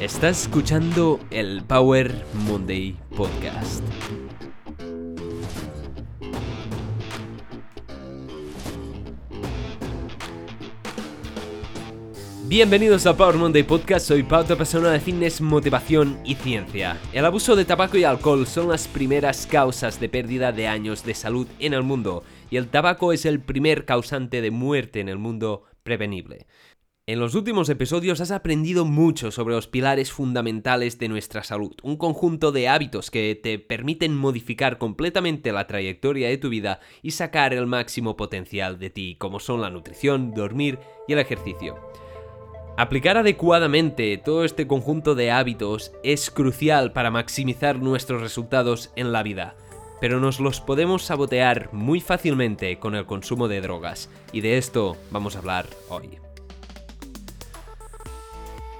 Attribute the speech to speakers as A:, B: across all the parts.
A: Estás escuchando el Power Monday Podcast. Bienvenidos a Power Monday Podcast, soy Pau, persona de fitness, motivación y ciencia. El abuso de tabaco y alcohol son las primeras causas de pérdida de años de salud en el mundo, y el tabaco es el primer causante de muerte en el mundo prevenible. En los últimos episodios has aprendido mucho sobre los pilares fundamentales de nuestra salud, un conjunto de hábitos que te permiten modificar completamente la trayectoria de tu vida y sacar el máximo potencial de ti, como son la nutrición, dormir y el ejercicio. Aplicar adecuadamente todo este conjunto de hábitos es crucial para maximizar nuestros resultados en la vida, pero nos los podemos sabotear muy fácilmente con el consumo de drogas, y de esto vamos a hablar hoy.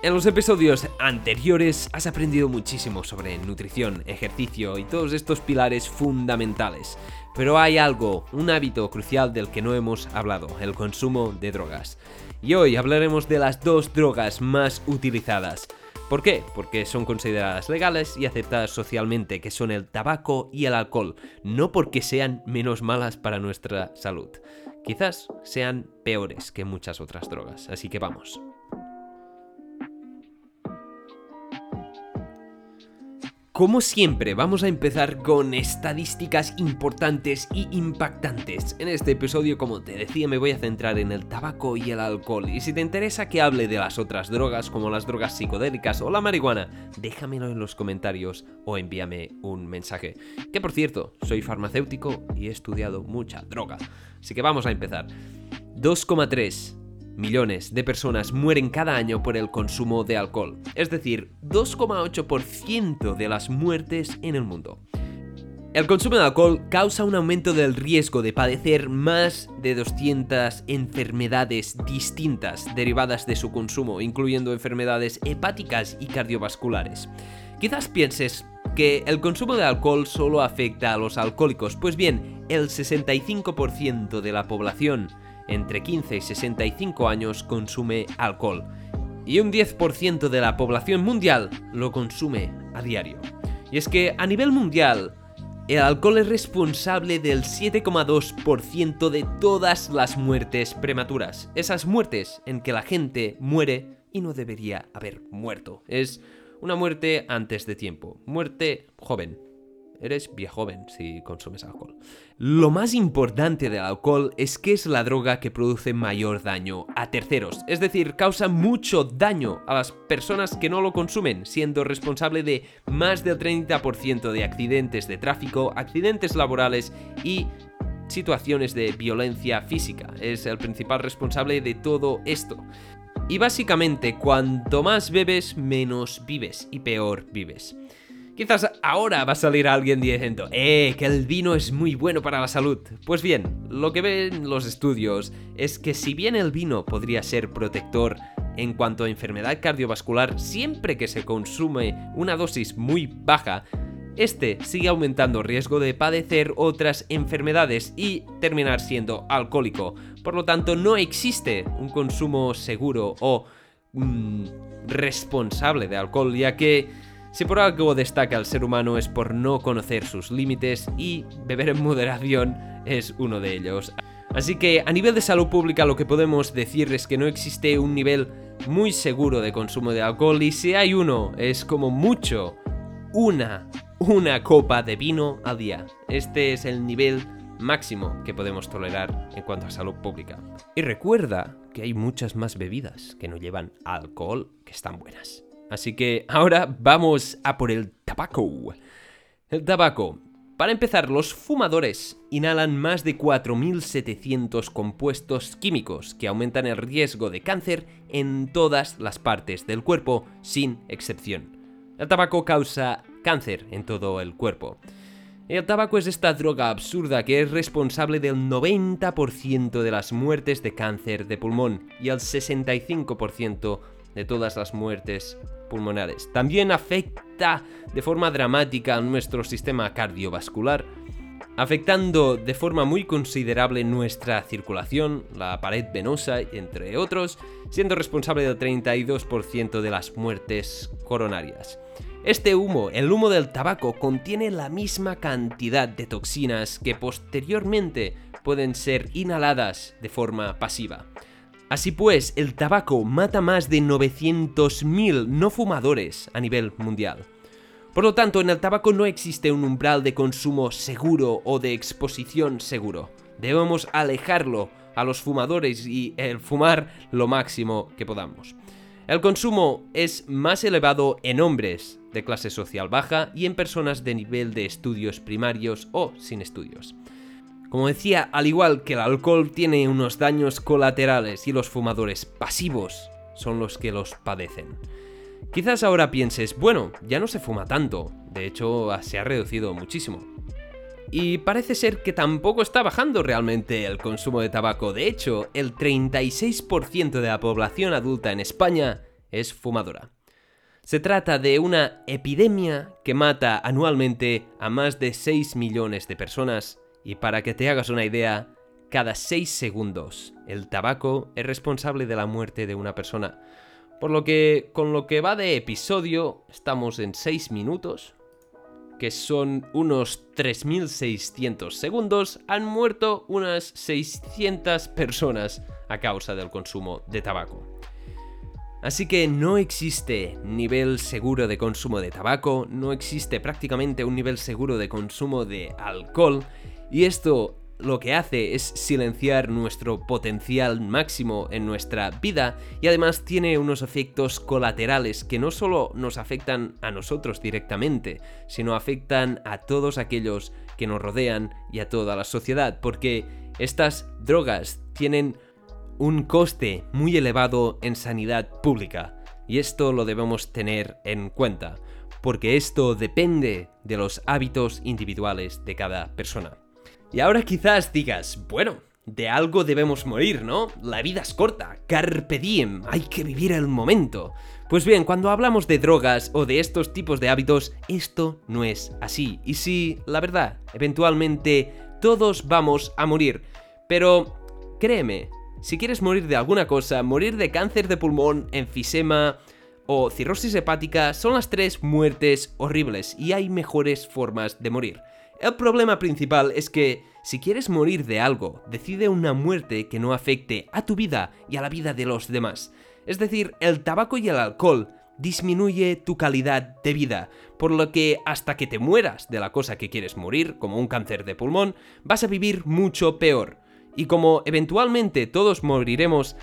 A: En los episodios anteriores has aprendido muchísimo sobre nutrición, ejercicio y todos estos pilares fundamentales, pero hay algo, un hábito crucial del que no hemos hablado, el consumo de drogas. Y hoy hablaremos de las dos drogas más utilizadas. ¿Por qué? Porque son consideradas legales y aceptadas socialmente, que son el tabaco y el alcohol, no porque sean menos malas para nuestra salud. Quizás sean peores que muchas otras drogas, así que vamos. Como siempre, vamos a empezar con estadísticas importantes y impactantes. En este episodio, como te decía, me voy a centrar en el tabaco y el alcohol. Y si te interesa que hable de las otras drogas, como las drogas psicodélicas o la marihuana, déjamelo en los comentarios o envíame un mensaje. Que por cierto, soy farmacéutico y he estudiado mucha droga. Así que vamos a empezar. 2,3 millones de personas mueren cada año por el consumo de alcohol, es decir, 2,8% de las muertes en el mundo. El consumo de alcohol causa un aumento del riesgo de padecer más de 200 enfermedades distintas derivadas de su consumo, incluyendo enfermedades hepáticas y cardiovasculares. Quizás pienses que el consumo de alcohol solo afecta a los alcohólicos, pues bien, el 65% de la población entre 15 y 65 años consume alcohol y un 10% de la población mundial lo consume a diario. Y es que a nivel mundial, el alcohol es responsable del 7,2% de todas las muertes prematuras. Esas muertes en que la gente muere y no debería haber muerto. Es una muerte antes de tiempo, muerte joven, Eres joven si consumes alcohol. Lo más importante del alcohol es que es la droga que produce mayor daño a terceros, es decir, causa mucho daño a las personas que no lo consumen, siendo responsable de más del 30% de accidentes de tráfico, accidentes laborales y situaciones de violencia física. Es el principal responsable de todo esto. Y básicamente, cuanto más bebes, menos vives y peor vives. Quizás ahora va a salir alguien diciendo, eh, que el vino es muy bueno para la salud. Pues bien, lo que ven los estudios es que si bien el vino podría ser protector en cuanto a enfermedad cardiovascular siempre que se consume una dosis muy baja, este sigue aumentando riesgo de padecer otras enfermedades y terminar siendo alcohólico. Por lo tanto, no existe un consumo seguro o mm, responsable de alcohol, ya que si por algo destaca el ser humano es por no conocer sus límites y beber en moderación es uno de ellos. Así que a nivel de salud pública lo que podemos decir es que no existe un nivel muy seguro de consumo de alcohol y si hay uno es como mucho una, una copa de vino al día. Este es el nivel máximo que podemos tolerar en cuanto a salud pública. Y recuerda que hay muchas más bebidas que no llevan alcohol que están buenas. Así que ahora vamos a por el tabaco. El tabaco. Para empezar, los fumadores inhalan más de 4.700 compuestos químicos que aumentan el riesgo de cáncer en todas las partes del cuerpo, sin excepción. El tabaco causa cáncer en todo el cuerpo. El tabaco es esta droga absurda que es responsable del 90% de las muertes de cáncer de pulmón y el 65% de todas las muertes pulmonares. También afecta de forma dramática a nuestro sistema cardiovascular afectando de forma muy considerable nuestra circulación, la pared venosa, entre otros, siendo responsable del 32% de las muertes coronarias. Este humo, el humo del tabaco, contiene la misma cantidad de toxinas que posteriormente pueden ser inhaladas de forma pasiva. Así pues, el tabaco mata más de 900.000 no fumadores a nivel mundial. Por lo tanto, en el tabaco no existe un umbral de consumo seguro o de exposición seguro. Debemos alejarlo a los fumadores y el fumar lo máximo que podamos. El consumo es más elevado en hombres de clase social baja y en personas de nivel de estudios primarios o sin estudios. Como decía, al igual que el alcohol tiene unos daños colaterales y los fumadores pasivos son los que los padecen. Quizás ahora pienses, bueno, ya no se fuma tanto, de hecho se ha reducido muchísimo. Y parece ser que tampoco está bajando realmente el consumo de tabaco, de hecho, el 36% de la población adulta en España es fumadora. Se trata de una epidemia que mata anualmente a más de 6 millones de personas y para que te hagas una idea, cada 6 segundos el tabaco es responsable de la muerte de una persona. Por lo que, con lo que va de episodio, estamos en 6 minutos, que son unos 3.600 segundos, han muerto unas 600 personas a causa del consumo de tabaco. Así que no existe nivel seguro de consumo de tabaco, no existe prácticamente un nivel seguro de consumo de alcohol, y esto lo que hace es silenciar nuestro potencial máximo en nuestra vida y además tiene unos efectos colaterales que no solo nos afectan a nosotros directamente, sino afectan a todos aquellos que nos rodean y a toda la sociedad, porque estas drogas tienen un coste muy elevado en sanidad pública y esto lo debemos tener en cuenta, porque esto depende de los hábitos individuales de cada persona. Y ahora quizás digas, bueno, de algo debemos morir, ¿no? La vida es corta, carpe diem, hay que vivir el momento. Pues bien, cuando hablamos de drogas o de estos tipos de hábitos, esto no es así. Y sí, la verdad, eventualmente todos vamos a morir. Pero, créeme, si quieres morir de alguna cosa, morir de cáncer de pulmón, enfisema o cirrosis hepática son las tres muertes horribles y hay mejores formas de morir. El problema principal es que si quieres morir de algo, decide una muerte que no afecte a tu vida y a la vida de los demás. Es decir, el tabaco y el alcohol disminuye tu calidad de vida, por lo que hasta que te mueras de la cosa que quieres morir, como un cáncer de pulmón, vas a vivir mucho peor. Y como eventualmente todos moriremos,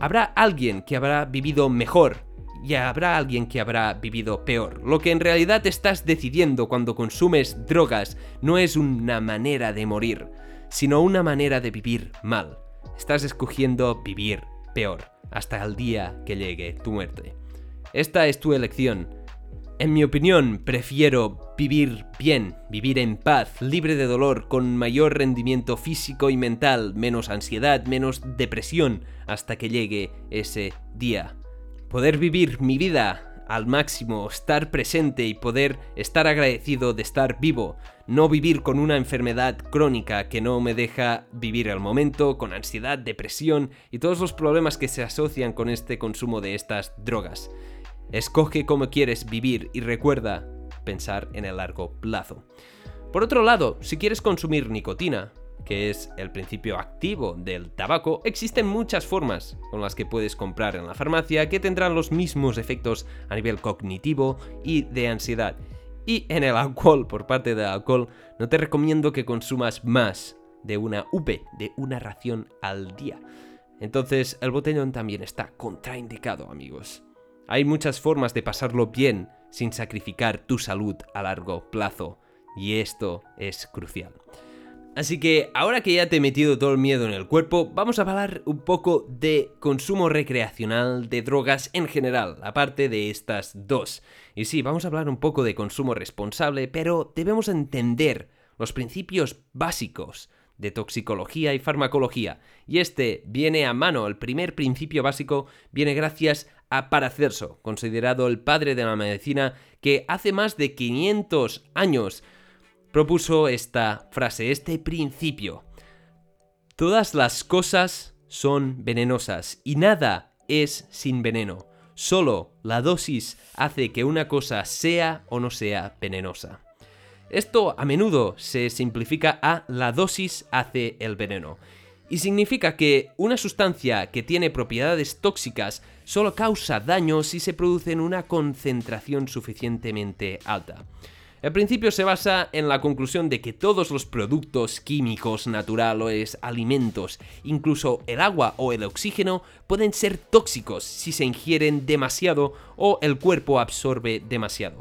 A: habrá alguien que habrá vivido mejor y habrá alguien que habrá vivido peor. Lo que en realidad estás decidiendo cuando consumes drogas no es una manera de morir, sino una manera de vivir mal. Estás escogiendo vivir peor hasta el día que llegue tu muerte. Esta es tu elección. En mi opinión, prefiero vivir bien, vivir en paz, libre de dolor, con mayor rendimiento físico y mental, menos ansiedad, menos depresión, hasta que llegue ese día poder vivir mi vida al máximo, estar presente y poder estar agradecido de estar vivo, no vivir con una enfermedad crónica que no me deja vivir el momento, con ansiedad, depresión y todos los problemas que se asocian con este consumo de estas drogas. Escoge cómo quieres vivir y recuerda pensar en el largo plazo. Por otro lado, si quieres consumir nicotina, que es el principio activo del tabaco, existen muchas formas con las que puedes comprar en la farmacia que tendrán los mismos efectos a nivel cognitivo y de ansiedad. Y en el alcohol, por parte del alcohol, no te recomiendo que consumas más de una UP, de una ración al día. Entonces el botellón también está contraindicado, amigos. Hay muchas formas de pasarlo bien sin sacrificar tu salud a largo plazo, y esto es crucial. Así que ahora que ya te he metido todo el miedo en el cuerpo, vamos a hablar un poco de consumo recreacional de drogas en general, aparte de estas dos. Y sí, vamos a hablar un poco de consumo responsable, pero debemos entender los principios básicos de toxicología y farmacología. Y este viene a mano, el primer principio básico viene gracias a Paracelso, considerado el padre de la medicina, que hace más de 500 años propuso esta frase, este principio. Todas las cosas son venenosas y nada es sin veneno. Solo la dosis hace que una cosa sea o no sea venenosa. Esto a menudo se simplifica a la dosis hace el veneno. Y significa que una sustancia que tiene propiedades tóxicas solo causa daño si se produce en una concentración suficientemente alta. El principio se basa en la conclusión de que todos los productos químicos naturales, alimentos, incluso el agua o el oxígeno, pueden ser tóxicos si se ingieren demasiado o el cuerpo absorbe demasiado.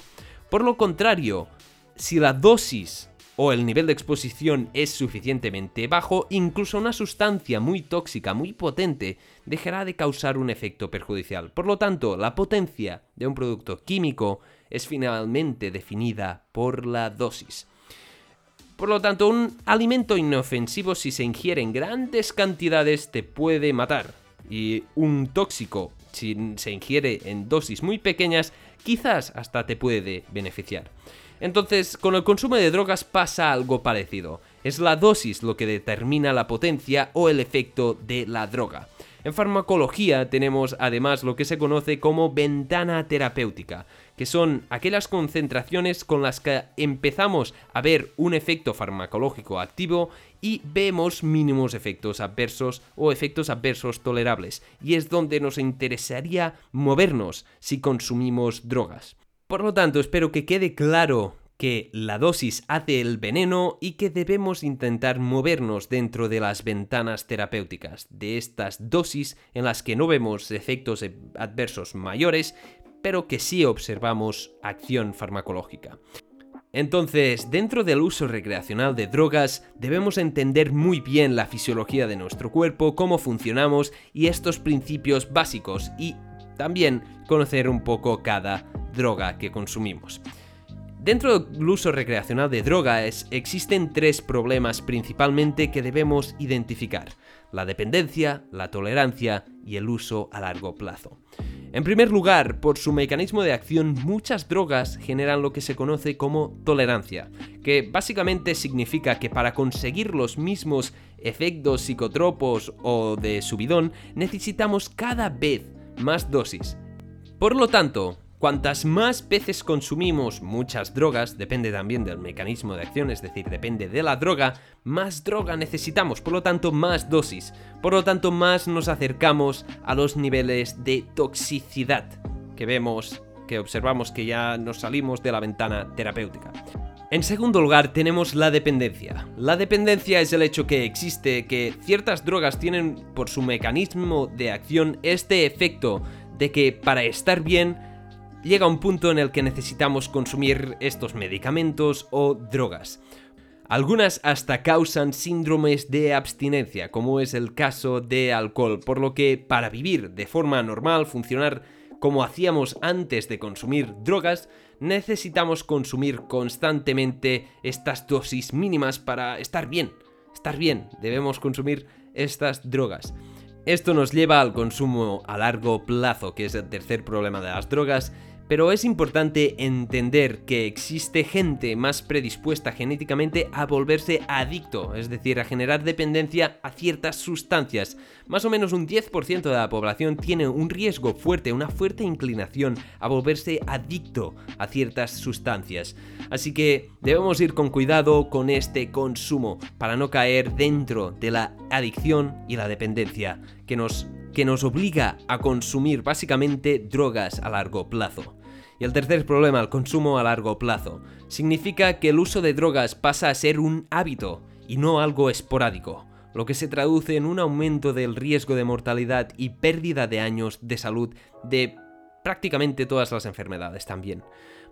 A: Por lo contrario, si la dosis o el nivel de exposición es suficientemente bajo, incluso una sustancia muy tóxica, muy potente, dejará de causar un efecto perjudicial. Por lo tanto, la potencia de un producto químico es finalmente definida por la dosis. Por lo tanto, un alimento inofensivo si se ingiere en grandes cantidades te puede matar. Y un tóxico, si se ingiere en dosis muy pequeñas, quizás hasta te puede beneficiar. Entonces, con el consumo de drogas pasa algo parecido. Es la dosis lo que determina la potencia o el efecto de la droga. En farmacología tenemos además lo que se conoce como ventana terapéutica, que son aquellas concentraciones con las que empezamos a ver un efecto farmacológico activo y vemos mínimos efectos adversos o efectos adversos tolerables, y es donde nos interesaría movernos si consumimos drogas. Por lo tanto, espero que quede claro que la dosis hace el veneno y que debemos intentar movernos dentro de las ventanas terapéuticas, de estas dosis en las que no vemos efectos adversos mayores, pero que sí observamos acción farmacológica. Entonces, dentro del uso recreacional de drogas, debemos entender muy bien la fisiología de nuestro cuerpo, cómo funcionamos y estos principios básicos y también conocer un poco cada droga que consumimos. Dentro del uso recreacional de drogas existen tres problemas principalmente que debemos identificar, la dependencia, la tolerancia y el uso a largo plazo. En primer lugar, por su mecanismo de acción, muchas drogas generan lo que se conoce como tolerancia, que básicamente significa que para conseguir los mismos efectos psicotropos o de subidón necesitamos cada vez más dosis. Por lo tanto, Cuantas más veces consumimos muchas drogas, depende también del mecanismo de acción, es decir, depende de la droga, más droga necesitamos, por lo tanto más dosis, por lo tanto más nos acercamos a los niveles de toxicidad que vemos, que observamos que ya nos salimos de la ventana terapéutica. En segundo lugar tenemos la dependencia. La dependencia es el hecho que existe que ciertas drogas tienen por su mecanismo de acción este efecto de que para estar bien llega un punto en el que necesitamos consumir estos medicamentos o drogas. Algunas hasta causan síndromes de abstinencia, como es el caso de alcohol, por lo que para vivir de forma normal, funcionar como hacíamos antes de consumir drogas, necesitamos consumir constantemente estas dosis mínimas para estar bien. Estar bien, debemos consumir estas drogas. Esto nos lleva al consumo a largo plazo, que es el tercer problema de las drogas, pero es importante entender que existe gente más predispuesta genéticamente a volverse adicto, es decir, a generar dependencia a ciertas sustancias. Más o menos un 10% de la población tiene un riesgo fuerte, una fuerte inclinación a volverse adicto a ciertas sustancias. Así que debemos ir con cuidado con este consumo para no caer dentro de la adicción y la dependencia que nos que nos obliga a consumir básicamente drogas a largo plazo. Y el tercer problema, el consumo a largo plazo, significa que el uso de drogas pasa a ser un hábito y no algo esporádico, lo que se traduce en un aumento del riesgo de mortalidad y pérdida de años de salud de prácticamente todas las enfermedades también.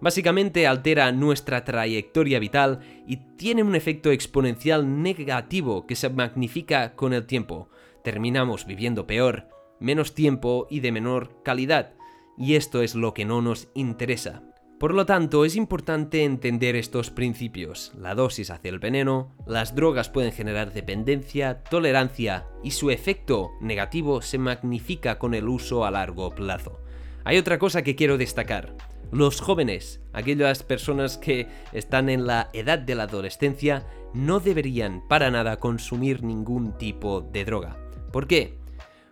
A: Básicamente altera nuestra trayectoria vital y tiene un efecto exponencial negativo que se magnifica con el tiempo, terminamos viviendo peor, menos tiempo y de menor calidad, y esto es lo que no nos interesa. Por lo tanto, es importante entender estos principios. La dosis hace el veneno, las drogas pueden generar dependencia, tolerancia y su efecto negativo se magnifica con el uso a largo plazo. Hay otra cosa que quiero destacar. Los jóvenes, aquellas personas que están en la edad de la adolescencia, no deberían para nada consumir ningún tipo de droga. ¿Por qué?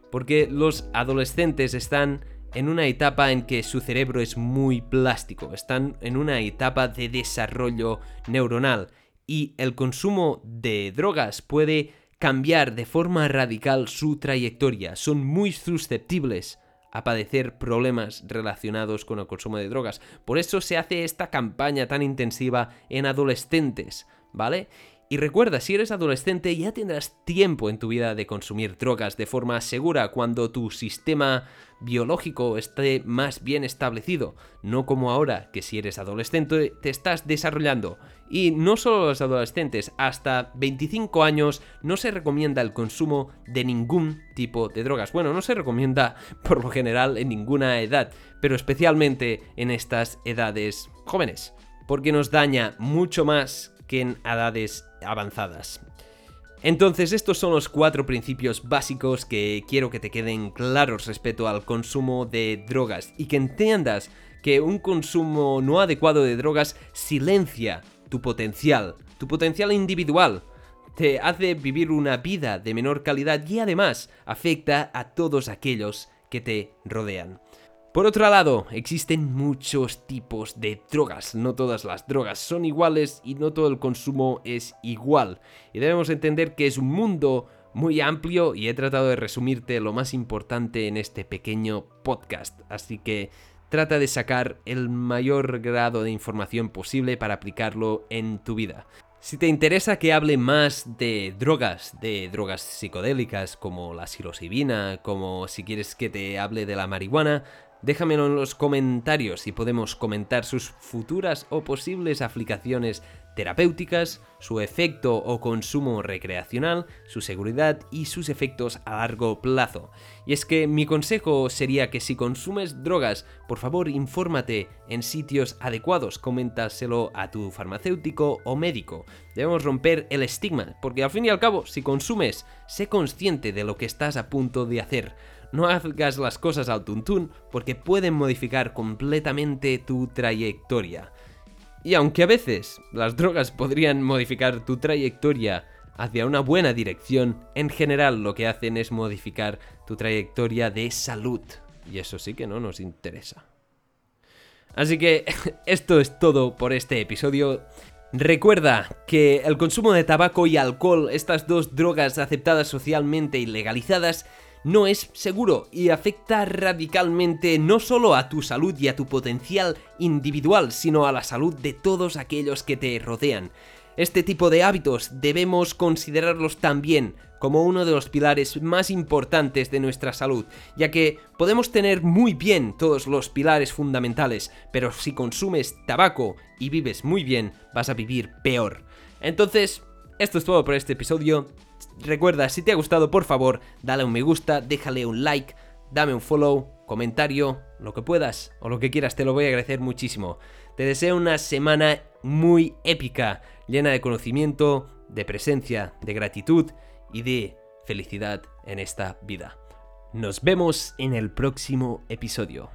A: Porque los adolescentes están en una etapa en que su cerebro es muy plástico, están en una etapa de desarrollo neuronal y el consumo de drogas puede cambiar de forma radical su trayectoria, son muy susceptibles a padecer problemas relacionados con el consumo de drogas. Por eso se hace esta campaña tan intensiva en adolescentes, ¿vale? Y recuerda, si eres adolescente ya tendrás tiempo en tu vida de consumir drogas de forma segura cuando tu sistema biológico esté más bien establecido, no como ahora que si eres adolescente te estás desarrollando. Y no solo los adolescentes, hasta 25 años no se recomienda el consumo de ningún tipo de drogas. Bueno, no se recomienda por lo general en ninguna edad, pero especialmente en estas edades jóvenes, porque nos daña mucho más que en edades avanzadas. Entonces estos son los cuatro principios básicos que quiero que te queden claros respecto al consumo de drogas y que entiendas que un consumo no adecuado de drogas silencia tu potencial, tu potencial individual, te hace vivir una vida de menor calidad y además afecta a todos aquellos que te rodean. Por otro lado, existen muchos tipos de drogas. No todas las drogas son iguales y no todo el consumo es igual. Y debemos entender que es un mundo muy amplio y he tratado de resumirte lo más importante en este pequeño podcast. Así que trata de sacar el mayor grado de información posible para aplicarlo en tu vida. Si te interesa que hable más de drogas, de drogas psicodélicas como la psilocibina, como si quieres que te hable de la marihuana, Déjamelo en los comentarios y podemos comentar sus futuras o posibles aplicaciones terapéuticas, su efecto o consumo recreacional, su seguridad y sus efectos a largo plazo. Y es que mi consejo sería que si consumes drogas, por favor infórmate en sitios adecuados, coméntaselo a tu farmacéutico o médico. Debemos romper el estigma, porque al fin y al cabo, si consumes, sé consciente de lo que estás a punto de hacer. No hagas las cosas al tuntún porque pueden modificar completamente tu trayectoria. Y aunque a veces las drogas podrían modificar tu trayectoria hacia una buena dirección, en general lo que hacen es modificar tu trayectoria de salud. Y eso sí que no nos interesa. Así que esto es todo por este episodio. Recuerda que el consumo de tabaco y alcohol, estas dos drogas aceptadas socialmente y legalizadas, no es seguro y afecta radicalmente no solo a tu salud y a tu potencial individual, sino a la salud de todos aquellos que te rodean. Este tipo de hábitos debemos considerarlos también como uno de los pilares más importantes de nuestra salud, ya que podemos tener muy bien todos los pilares fundamentales, pero si consumes tabaco y vives muy bien, vas a vivir peor. Entonces, esto es todo por este episodio. Recuerda, si te ha gustado, por favor, dale un me gusta, déjale un like, dame un follow, comentario, lo que puedas o lo que quieras, te lo voy a agradecer muchísimo. Te deseo una semana muy épica, llena de conocimiento, de presencia, de gratitud y de felicidad en esta vida. Nos vemos en el próximo episodio.